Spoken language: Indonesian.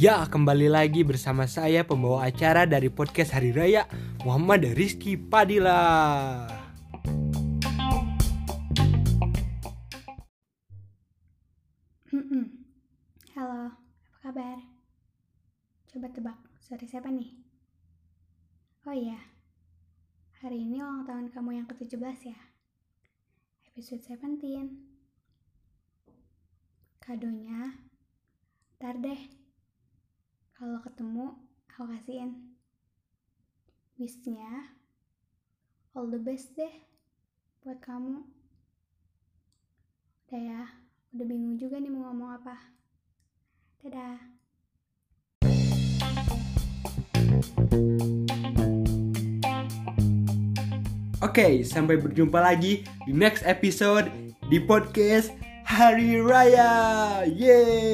Ya, kembali lagi bersama saya pembawa acara dari podcast Hari Raya Muhammad Rizky Padilla. Halo, apa kabar? Coba tebak, suara siapa nih? Oh iya, hari ini ulang tahun kamu yang ke-17 ya? Episode 17. Kadonya, ntar deh. Kalau ketemu, aku kasihin. Wishnya, all the best deh buat kamu. Udah ya, udah bingung juga nih mau ngomong apa. Dadah. Oke, sampai berjumpa lagi di next episode di podcast Hari Raya. Yeay!